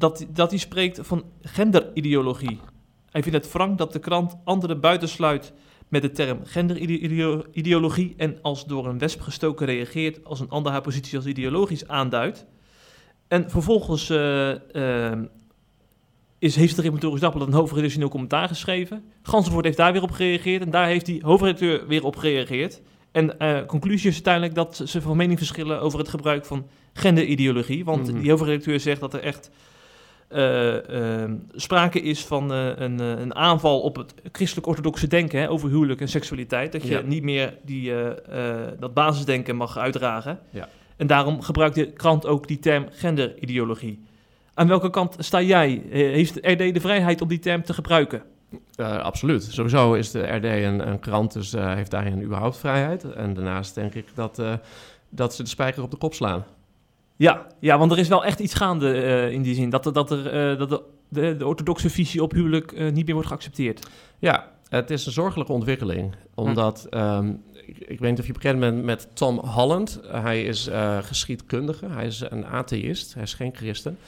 [SPEAKER 1] dat, dat hij spreekt van genderideologie. Hij vindt het wrang dat de krant anderen buitensluit met de term genderideologie en als door een wesp gestoken reageert als een ander haar positie als ideologisch aanduidt. En vervolgens eh, eh, is, heeft het Reformatorisch Dagblad een hoofdredactioneel commentaar geschreven. Gansenvoort heeft daar weer op gereageerd en daar heeft die hoofdredacteur weer op gereageerd. En eh, conclusie is uiteindelijk dat ze van mening verschillen over het gebruik van genderideologie. Want
[SPEAKER 2] Mhm.
[SPEAKER 1] die hoofdredacteur zegt dat er echt sprake is van eh, een, eh, een aanval op het christelijk-orthodoxe denken hè, over huwelijk en seksualiteit. Dat je
[SPEAKER 2] Ja.
[SPEAKER 1] niet meer die, eh, eh, dat basisdenken mag uitdragen.
[SPEAKER 2] Ja.
[SPEAKER 1] En daarom gebruikt de krant ook die term genderideologie. Aan welke kant sta jij? Eh, heeft de RD de vrijheid om die term te gebruiken?
[SPEAKER 2] Eh, absoluut. Sowieso is de RD een, een krant, dus eh, heeft daarin überhaupt vrijheid. En daarnaast denk ik dat, eh, dat ze de spijker op de kop slaan.
[SPEAKER 1] Ja, ja want er is wel echt iets gaande eh, in die zin. Dat, er, dat, er, eh, dat de, de, de orthodoxe visie op huwelijk eh, niet meer wordt geaccepteerd.
[SPEAKER 2] Ja, het is een zorgelijke ontwikkeling. Omdat, ehm, ik, ik weet niet of je bekend bent met Tom Holland. hij is geschiedkundige, hij is een atheïst, hij is geen christen.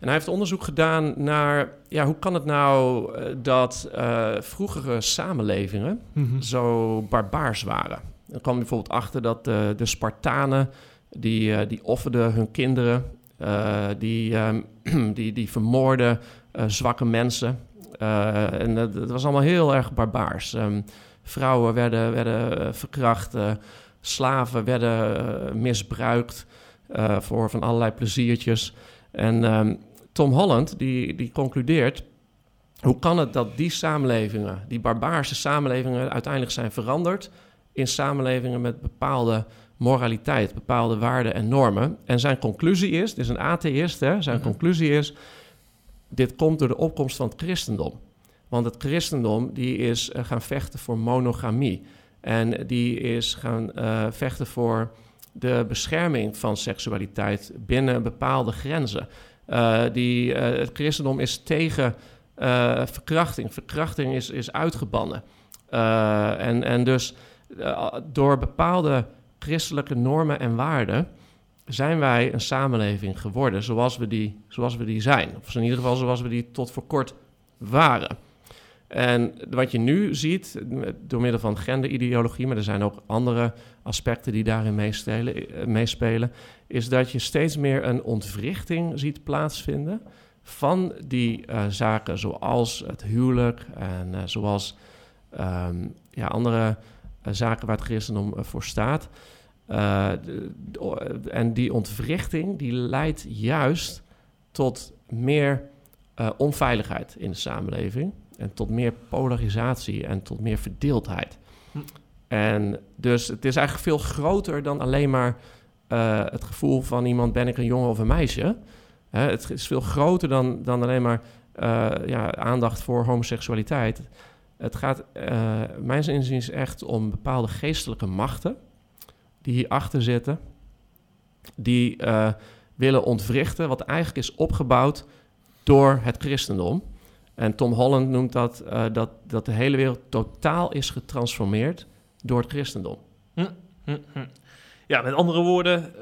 [SPEAKER 2] En hij heeft onderzoek gedaan naar, ja, hoe kan het nou dat vroegere samenlevingen zo barbaars waren. Dan kwam hij bijvoorbeeld achter dat de Spartanen, die, eh, die offerden hun kinderen, eh, die, ehm, *clears throat* die, die vermoorden eh, zwakke mensen. En dat, was allemaal heel erg barbaars. Ehm, vrouwen werden, werden verkracht, slaven werden misbruikt voor van allerlei pleziertjes. En ehm, Tom Holland die, die concludeert hoe kan het dat die samenlevingen, die barbaarse samenlevingen, uiteindelijk zijn veranderd in samenlevingen met bepaalde moraliteit, bepaalde waarden en normen? En zijn conclusie is, dit is een atheïst, hè, zijn
[SPEAKER 1] Mhm.
[SPEAKER 2] conclusie is, dit komt door de opkomst van het christendom. Want het christendom die is eh, gaan vechten voor monogamie. En die is gaan eh, vechten voor de bescherming van seksualiteit binnen bepaalde grenzen. die, het christendom is tegen verkrachting. Verkrachting is, is uitgebannen. en, en dus door bepaalde christelijke normen en waarden zijn wij een samenleving geworden zoals we die, zoals we die zijn. Of in ieder geval zoals we die tot voor kort waren. En wat je nu ziet, door middel van genderideologie, maar er zijn ook andere aspecten die daarin meespelen, meespelen, is dat je steeds meer een ontwrichting ziet plaatsvinden van die uh, zaken zoals het huwelijk en uh, zoals um, ja, andere zaken waar het christendom voor staat. en die ontwrichting die leidt juist tot meer onveiligheid in de samenleving en tot meer polarisatie en tot meer verdeeldheid. Hm. En dus het is eigenlijk veel groter dan alleen maar uh, het gevoel van iemand ben ik een jongen of een meisje. Hè, het is veel groter dan, dan alleen maar uh, ja, aandacht voor homoseksualiteit. Het gaat, uh, mijns inziens, echt om bepaalde geestelijke machten die hierachter zitten, die willen ontwrichten wat eigenlijk is opgebouwd door het christendom. En Tom Holland noemt dat, uh, dat, dat de hele wereld totaal is getransformeerd door het christendom. Hm, hm,
[SPEAKER 1] hm. Ja, met andere woorden,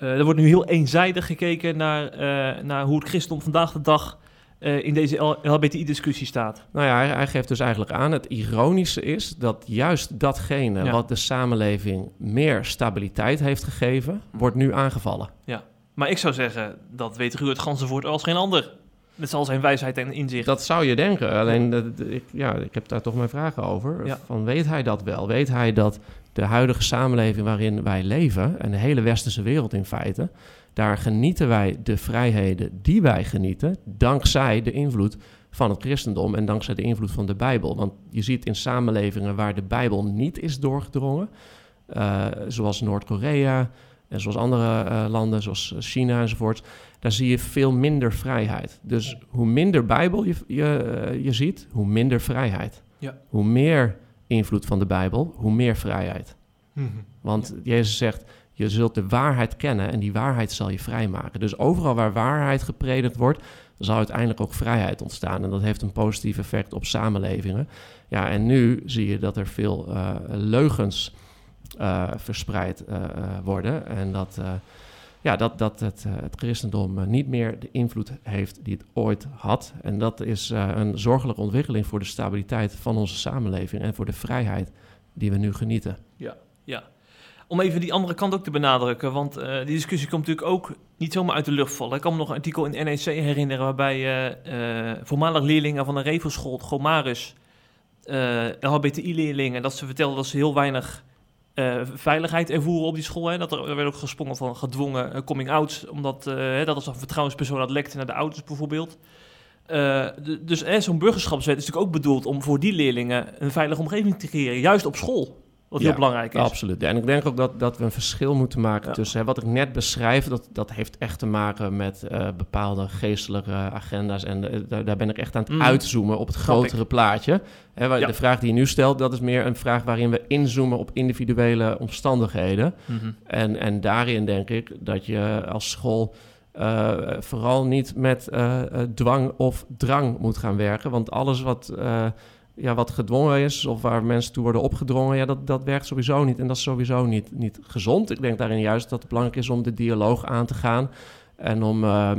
[SPEAKER 1] er wordt nu heel eenzijdig gekeken naar, naar hoe het christendom vandaag de dag in deze LHBTI-discussie staat.
[SPEAKER 2] Nou ja, hij, hij, geeft dus eigenlijk aan, het ironische is dat juist datgene wat de samenleving meer stabiliteit heeft gegeven, wordt nu aangevallen.
[SPEAKER 1] Ja, maar ik zou zeggen, dat weet Ruud Gansenvoort als geen ander. Met al zijn wijsheid en inzicht.
[SPEAKER 2] Dat zou je denken. Alleen, dat, ik, ja, ik heb daar toch mijn vragen over. Van, weet hij dat wel? Weet hij dat de huidige samenleving waarin wij leven... en de hele westerse wereld in feite... daar genieten wij de vrijheden die wij genieten... dankzij de invloed van het christendom en dankzij de invloed van de Bijbel. Want je ziet in samenlevingen waar de Bijbel niet is doorgedrongen... Uh, zoals Noord-Korea en zoals andere uh, landen, zoals China enzovoort daar zie je veel minder vrijheid. Dus hoe minder Bijbel je, je, eh, je ziet, hoe minder vrijheid. Ja. Hoe meer invloed van de Bijbel, hoe meer vrijheid. Mhm. Want Jezus zegt, je zult de waarheid kennen en die waarheid zal je vrijmaken. Dus overal waar waarheid gepredikt wordt, zal uiteindelijk ook vrijheid ontstaan. En dat heeft een positief effect op samenlevingen. Ja, en nu zie je dat er veel uh, leugens uh, verspreid worden. En dat ja, dat, dat het, uh, het christendom uh, niet meer de invloed heeft die het ooit had. En dat is uh, een zorgelijke ontwikkeling voor de stabiliteit van onze samenleving en voor de vrijheid die we nu genieten.
[SPEAKER 1] Ja, ja. Om even die andere kant ook te benadrukken, want die discussie komt natuurlijk ook niet zomaar uit de lucht vallen. Ik kan me nog een artikel in NEC herinneren waarbij voormalig leerlingen van een revelschool, Gomarus, LHBTI-leerlingen, dat ze vertelden dat ze heel weinig uh, veiligheid ervoeren op die school. Hè. Dat er, er, werd ook gesprongen van gedwongen uh, coming-out, omdat uh, dat als een vertrouwenspersoon dat lekte naar de ouders bijvoorbeeld. dus zo'n burgerschapswet is natuurlijk ook bedoeld om voor die leerlingen een veilige omgeving te creëren, juist op school. Wat heel belangrijk is.
[SPEAKER 2] Absoluut. En ik denk ook dat, dat we een verschil moeten maken tussen hè, wat ik net beschrijf. Dat, dat heeft echt te maken met uh, bepaalde geestelijke agenda's. En uh, daar, daar, ben ik echt aan het mm. uitzoomen op het grotere plaatje. Hè, waar, De vraag die je nu stelt, dat is meer een vraag waarin we inzoomen op individuele omstandigheden. Mm -hmm. en, en daarin denk ik dat je als school. Uh, vooral niet met dwang of drang moet gaan werken. Want alles wat ja, wat gedwongen is of waar mensen toe worden opgedrongen, ja, dat, dat werkt sowieso niet. En dat is sowieso niet, niet gezond. Ik denk daarin juist dat het belangrijk is om de dialoog aan te gaan en om uh,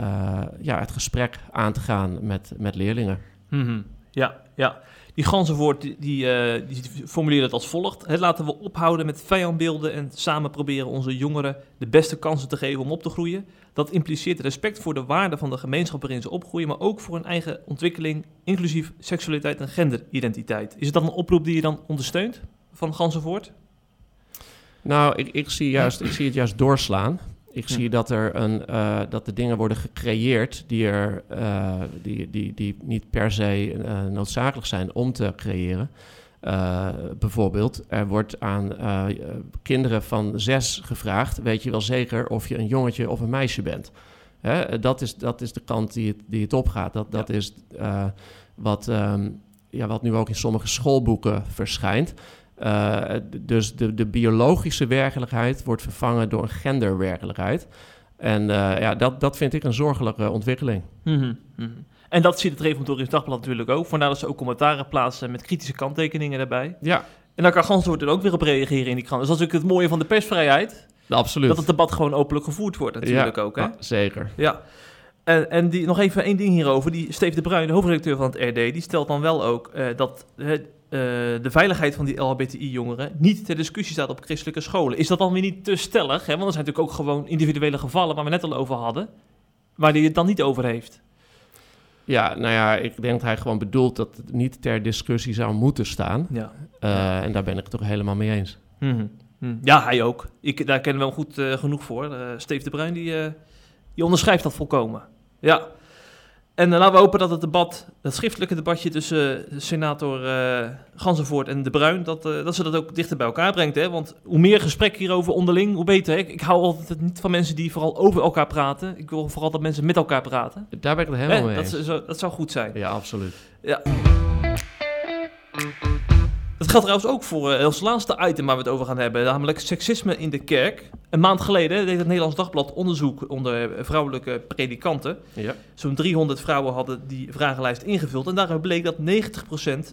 [SPEAKER 2] uh, ja, het gesprek aan te gaan met, met leerlingen.
[SPEAKER 1] -hmm. Ja, ja. Die ganzenwoord die, die, die formuleert het als volgt. Het laten we ophouden met vijandbeelden en samen proberen onze jongeren de beste kansen te geven om op te groeien. Dat impliceert respect voor de waarden van de gemeenschap waarin ze opgroeien, maar ook voor hun eigen ontwikkeling, inclusief seksualiteit en genderidentiteit. Is het dan een oproep die je dan ondersteunt van Ganzenvoort?
[SPEAKER 2] Nou, ik, ik, zie juist, ik zie het juist doorslaan. Ik zie dat, er een, uh, dat de dingen worden gecreëerd die, er, uh, die, die, die niet per se uh, noodzakelijk zijn om te creëren. bijvoorbeeld, er wordt aan kinderen van zes gevraagd: Weet je wel zeker of je een jongetje of een meisje bent? Hè? Dat, is, dat is de kant die het, die het opgaat. Dat, dat is wat, um, ja, wat nu ook in sommige schoolboeken verschijnt. Uh, dus de, de, biologische werkelijkheid wordt vervangen door een genderwerkelijkheid. En eh, ja, dat, dat vind ik een zorgelijke ontwikkeling.
[SPEAKER 1] Mhm, mhm. En dat ziet het Reformatorisch Dagblad natuurlijk ook. Vandaar dat ze ook commentaren plaatsen met kritische kanttekeningen daarbij.
[SPEAKER 2] Ja,
[SPEAKER 1] En daar kan Ganswoord er ook weer op reageren in die krant. Dus dat is natuurlijk het mooie van de persvrijheid.
[SPEAKER 2] absoluut.
[SPEAKER 1] Dat het debat gewoon openlijk gevoerd wordt natuurlijk
[SPEAKER 2] ja,
[SPEAKER 1] ook. Hè?
[SPEAKER 2] ah, zeker.
[SPEAKER 1] Ja. En, en die, nog even één ding hierover. Die Steve de Bruin, de hoofdredacteur van het RD, die stelt dan wel ook eh, dat eh, de veiligheid van die LHBTI-jongeren niet ter discussie staat op christelijke scholen. Is dat dan weer niet te stellig? Hè? Want er zijn natuurlijk ook gewoon individuele gevallen waar we net al over hadden, waar hij het dan niet over heeft.
[SPEAKER 2] Ja, nou ja, ik denk dat hij gewoon bedoelt dat het niet ter discussie zou moeten staan.
[SPEAKER 1] Ja.
[SPEAKER 2] Eh, en daar ben ik het toch helemaal mee eens.
[SPEAKER 1] Mhm. Mhm. Ja, hij ook. Ik, daar kennen we hem goed eh, genoeg voor. Steve de Bruin, die, die onderschrijft dat volkomen. Ja. En laten we hopen dat het debat, het schriftelijke debatje tussen senator eh Ganzenvoort en de Bruin, dat, eh, dat ze dat ook dichter bij elkaar brengt. Hè? Want hoe meer gesprek hierover onderling, hoe beter. Hè? Ik, ik hou altijd niet van mensen die vooral over elkaar praten. Ik wil vooral dat mensen met elkaar praten.
[SPEAKER 2] Daar ben ik het helemaal mee
[SPEAKER 1] Dat, dat zou goed zijn.
[SPEAKER 2] Ja, absoluut.
[SPEAKER 1] Dat geldt trouwens ook voor eh, ons laatste item waar we het over gaan hebben, namelijk seksisme in de kerk. Een maand geleden deed het Nederlands Dagblad onderzoek onder eh, vrouwelijke predikanten.
[SPEAKER 2] Ja.
[SPEAKER 1] Zo'n 300 vrouwen hadden die vragenlijst ingevuld. En daaruit bleek dat 90%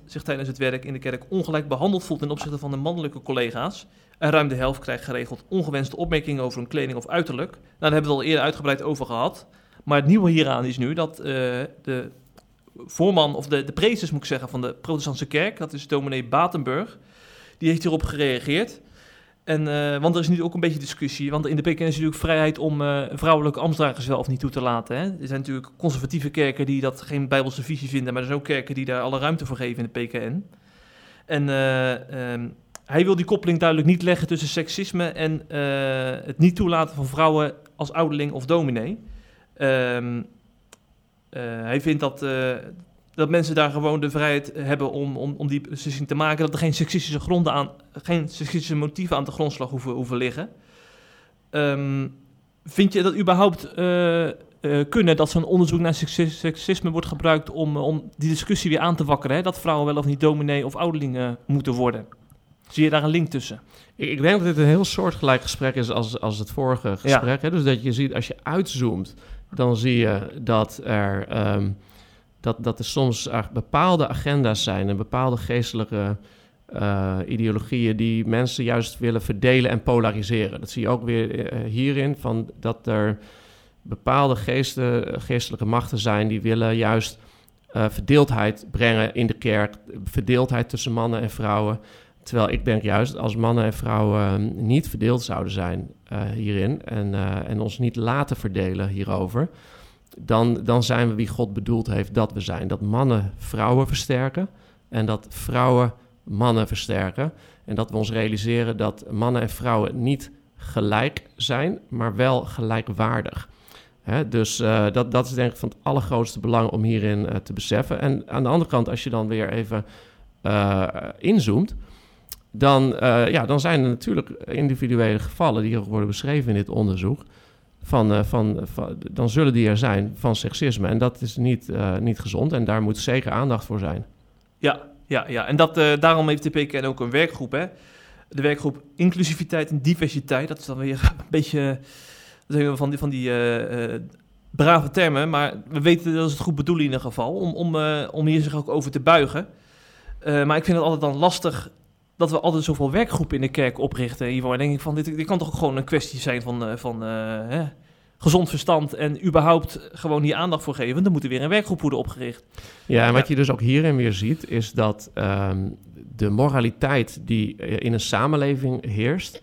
[SPEAKER 1] zich tijdens het werk in de kerk ongelijk behandeld voelt ten opzichte van de mannelijke collega's. En ruim de helft krijgt geregeld ongewenste opmerkingen over hun kleding of uiterlijk. Nou, daar hebben we het al eerder uitgebreid over gehad. Maar het nieuwe hieraan is nu dat eh, de voorman, of de, de prezes moet ik zeggen, van de protestantse kerk, dat is dominee Batenburg, die heeft hierop gereageerd. En, eh, want er is nu ook een beetje discussie, want in de PKN is natuurlijk vrijheid om eh, vrouwelijke ambtsdragers wel of niet toe te laten. Hè? Er zijn natuurlijk conservatieve kerken die dat geen bijbelse visie vinden, maar er zijn ook kerken die daar alle ruimte voor geven in de PKN. En eh, ehm, hij wil die koppeling duidelijk niet leggen tussen seksisme en het niet toelaten van vrouwen als ouderling of dominee. Ehm, eh, hij vindt dat, eh, dat mensen daar gewoon de vrijheid hebben om, om, om die beslissing te maken. Dat er geen seksistische gronden aan, geen seksistische motieven aan de grondslag hoeven, hoeven liggen. Ehm, vind je dat überhaupt eh, eh, kunnen dat zo'n onderzoek naar seksis- seksisme wordt gebruikt om, eh, om die discussie weer aan te wakkeren? Hè? Dat vrouwen wel of niet dominee of ouderling eh, moeten worden. Zie je daar een link tussen?
[SPEAKER 2] Ik, ik denk dat dit een heel soortgelijk gesprek is als, als het vorige gesprek. Hè? Dus dat je ziet, als je uitzoomt, dan zie je dat er, ehm, dat, dat er soms bepaalde agenda's zijn en bepaalde geestelijke eh, ideologieën die mensen juist willen verdelen en polariseren. Dat zie je ook weer eh, hierin, van dat er bepaalde geesten, geestelijke machten zijn die willen juist eh, verdeeldheid brengen in de kerk, verdeeldheid tussen mannen en vrouwen. Terwijl ik denk juist, als mannen en vrouwen eh, niet verdeeld zouden zijn eh, hierin en, eh, en ons niet laten verdelen hierover, dan, dan zijn we wie God bedoeld heeft dat we zijn. Dat mannen vrouwen versterken en dat vrouwen mannen versterken. En dat we ons realiseren dat mannen en vrouwen niet gelijk zijn, maar wel gelijkwaardig. Dus eh, dat, dat is denk ik van het allergrootste belang om hierin te beseffen. En aan de andere kant, als je dan weer even inzoomt, dan, eh, ja, dan zijn er natuurlijk individuele gevallen die worden beschreven in dit onderzoek. Van, eh, van, dan zullen die er zijn van seksisme. En dat is niet, eh, niet gezond en daar moet zeker aandacht voor zijn.
[SPEAKER 1] Ja, ja, ja. En dat, daarom heeft de PKN ook een werkgroep, hè. De werkgroep inclusiviteit en diversiteit. Dat is dan weer *laughs* een beetje van die, van die brave termen. Maar we weten dat ze het goed bedoelen in ieder geval. Om, om, om hier zich ook over te buigen. Maar ik vind het altijd dan lastig dat we altijd zoveel werkgroepen in de kerk oprichten. Hiervoor Dan denk ik van, dit, dit kan toch ook gewoon een kwestie zijn van, eh, van eh, hè, gezond verstand. En überhaupt gewoon hier aandacht voor geven. Dan moet er weer een werkgroep worden opgericht.
[SPEAKER 2] Ja, en wat je dus ook hierin weer ziet, is dat ehm, de moraliteit die eh, in een samenleving heerst,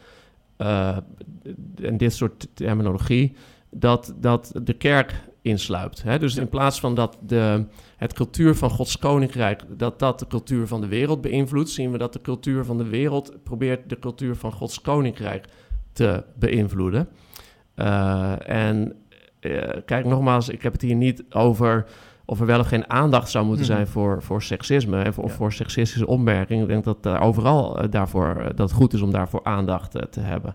[SPEAKER 2] en dit soort terminologie, dat, dat de kerk insluipt. Hè? Dus in plaats van dat de, het cultuur van Gods koninkrijk, dat dat de cultuur van de wereld beïnvloedt, zien we dat de cultuur van de wereld probeert de cultuur van Gods koninkrijk te beïnvloeden. Eh, en eh, kijk, nogmaals, ik heb het hier niet over of er wel of geen aandacht zou moeten
[SPEAKER 1] Mhm.
[SPEAKER 2] zijn voor, voor seksisme en voor,
[SPEAKER 1] Ja.
[SPEAKER 2] voor seksistische opmerkingen. Ik denk dat daar overal eh, daarvoor, eh, dat het goed is om daarvoor aandacht te hebben.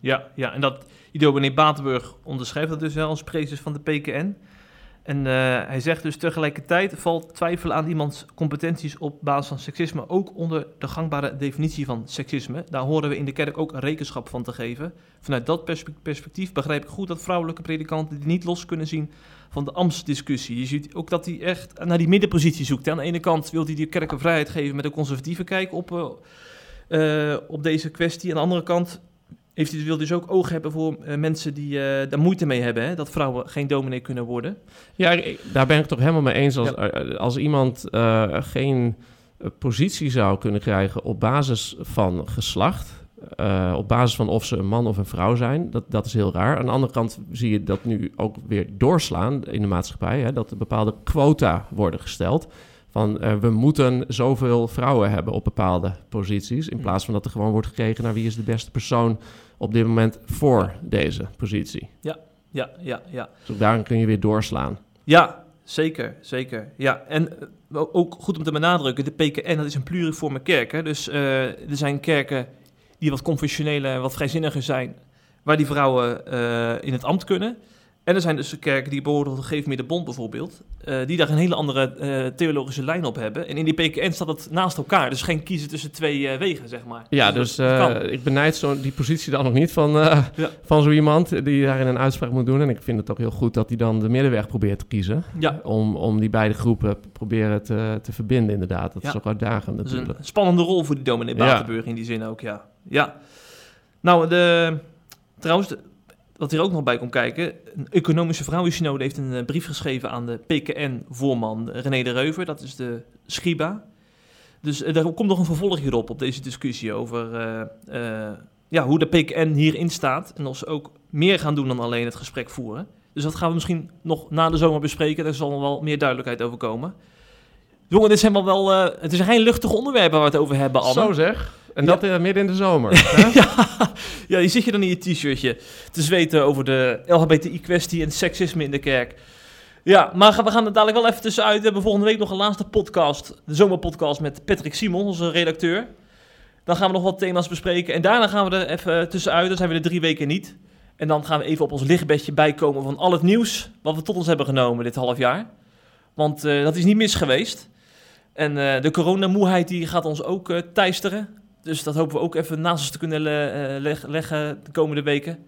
[SPEAKER 1] Ja, ja, en dat die dominee Batenburg onderschrijft dat dus wel als prezes van de PKN. En eh, hij zegt dus tegelijkertijd valt twijfelen aan iemands competenties op basis van seksisme ook onder de gangbare definitie van seksisme. Daar horen we in de kerk ook rekenschap van te geven. Vanuit dat perspectief begrijp ik goed dat vrouwelijke predikanten die niet los kunnen zien van de ambtsdiscussie. Je ziet ook dat hij echt naar die middenpositie zoekt. Aan de ene kant wil hij die kerken vrijheid geven met een conservatieve kijk op, uh, op deze kwestie. Aan de andere kant heeft hij, wil dus ook oog hebben voor uh, mensen die uh, daar moeite mee hebben, hè? dat vrouwen geen dominee kunnen worden.
[SPEAKER 2] Ja, daar ben ik toch helemaal mee eens. Als, ja. als iemand geen positie zou kunnen krijgen op basis van geslacht, op basis van of ze een man of een vrouw zijn, dat, dat is heel raar. Aan de andere kant zie je dat nu ook weer doorslaan in de maatschappij, hè? dat er bepaalde quota worden gesteld. Van uh, we moeten zoveel vrouwen hebben op bepaalde posities. In plaats van dat er gewoon wordt gekeken naar wie is de beste persoon op dit moment voor deze positie.
[SPEAKER 1] Ja, ja, ja, ja.
[SPEAKER 2] Dus ook daarin kun je weer doorslaan.
[SPEAKER 1] Ja, zeker, zeker. Ja, en uh, ook goed om te benadrukken, de PKN dat is een pluriforme kerk. Hè? Dus uh, er zijn kerken die wat conventionele, wat vrijzinniger zijn, waar die vrouwen in het ambt kunnen. En er zijn dus kerken die behoren tot Geef de Bond bijvoorbeeld, uh, die daar een hele andere uh, theologische lijn op hebben. En in die PKN staat het naast elkaar, dus geen kiezen tussen twee uh, wegen, zeg maar.
[SPEAKER 2] Ja, dus, dus ik benijd zo die positie dan nog niet van, ja. van zo iemand die daarin een uitspraak moet doen. En ik vind het ook heel goed dat hij dan de middenweg probeert te kiezen.
[SPEAKER 1] Ja.
[SPEAKER 2] Om, om die beide groepen proberen te, te verbinden, inderdaad. Dat ja. is ook uitdagend natuurlijk.
[SPEAKER 1] Dat is een spannende rol voor die dominee Batenburg in die zin ook, ja. Ja. Nou, de, trouwens... De, wat hier ook nog bij komt kijken, een economische vrouwensynode heeft een brief geschreven aan de PKN-voorman René de Reuver, dat is de Schiba. Dus uh, daar komt nog een vervolg hierop, op deze discussie over ja, hoe de PKN hierin staat. En of ze ook meer gaan doen dan alleen het gesprek voeren. Dus dat gaan we misschien nog na de zomer bespreken, daar zal nog wel meer duidelijkheid over komen. Jongen, dit zijn wel wel, het is geen luchtige onderwerpen waar we het over hebben, Anne.
[SPEAKER 2] Zo zeg. En dat ja. midden in de zomer. *laughs*
[SPEAKER 1] ja. ja, je zit je dan in je t-shirtje te zweten over de LHBTI-kwestie en seksisme in de kerk. Ja, maar we gaan er dadelijk wel even tussenuit. We hebben volgende week nog een laatste podcast, de zomerpodcast met Patrick Simon, onze redacteur. Dan gaan we nog wat thema's bespreken en daarna gaan we er even tussenuit. Dan zijn we er drie weken niet. En dan gaan we even op ons lichtbedje bijkomen van al het nieuws wat we tot ons hebben genomen dit half jaar. Want uh, dat is niet mis geweest. En uh, de coronamoeheid die gaat ons ook uh, teisteren. Dus dat hopen we ook even naast ons te kunnen le leg leggen de komende weken.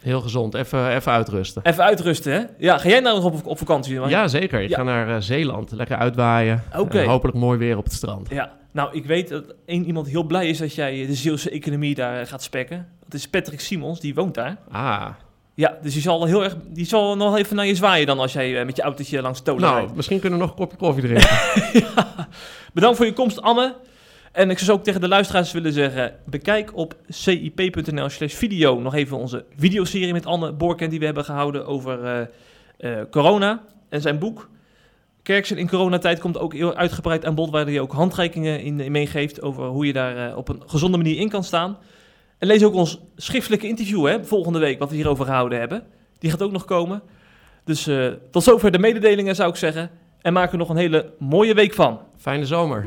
[SPEAKER 2] Heel gezond, even, even uitrusten.
[SPEAKER 1] Even uitrusten, hè? Ja, ga jij nou nog op, op vakantie?
[SPEAKER 2] Ja, zeker. Ik ja. ga naar uh, Zeeland, lekker uitwaaien.
[SPEAKER 1] Okay.
[SPEAKER 2] hopelijk mooi weer op het strand.
[SPEAKER 1] Ja, nou, ik weet dat één iemand heel blij is dat jij de Zeelse economie daar gaat spekken. Dat is Patrick Simons, die woont daar.
[SPEAKER 2] Ah.
[SPEAKER 1] Ja, dus die zal, heel erg, die zal nog even naar je zwaaien dan als jij met je autootje langs Tolen
[SPEAKER 2] Nou,
[SPEAKER 1] rijdt.
[SPEAKER 2] misschien kunnen we nog een kopje koffie drinken. *laughs*
[SPEAKER 1] ja. Bedankt voor je komst, Anne. En ik zou ook tegen de luisteraars willen zeggen: bekijk op cip.nl slash video nog even onze videoserie met Anne Borken die we hebben gehouden over uh, uh, corona en zijn boek. Kerksen in coronatijd komt ook heel uitgebreid aan bod, waar hij ook handreikingen in, meegeeft over hoe je daar uh, op een gezonde manier in kan staan. En lees ook ons schriftelijke interview hè, volgende week, wat we hierover gehouden hebben. Die gaat ook nog komen. Dus tot zover de mededelingen zou ik zeggen. En maak er nog een hele mooie week van.
[SPEAKER 2] Fijne zomer.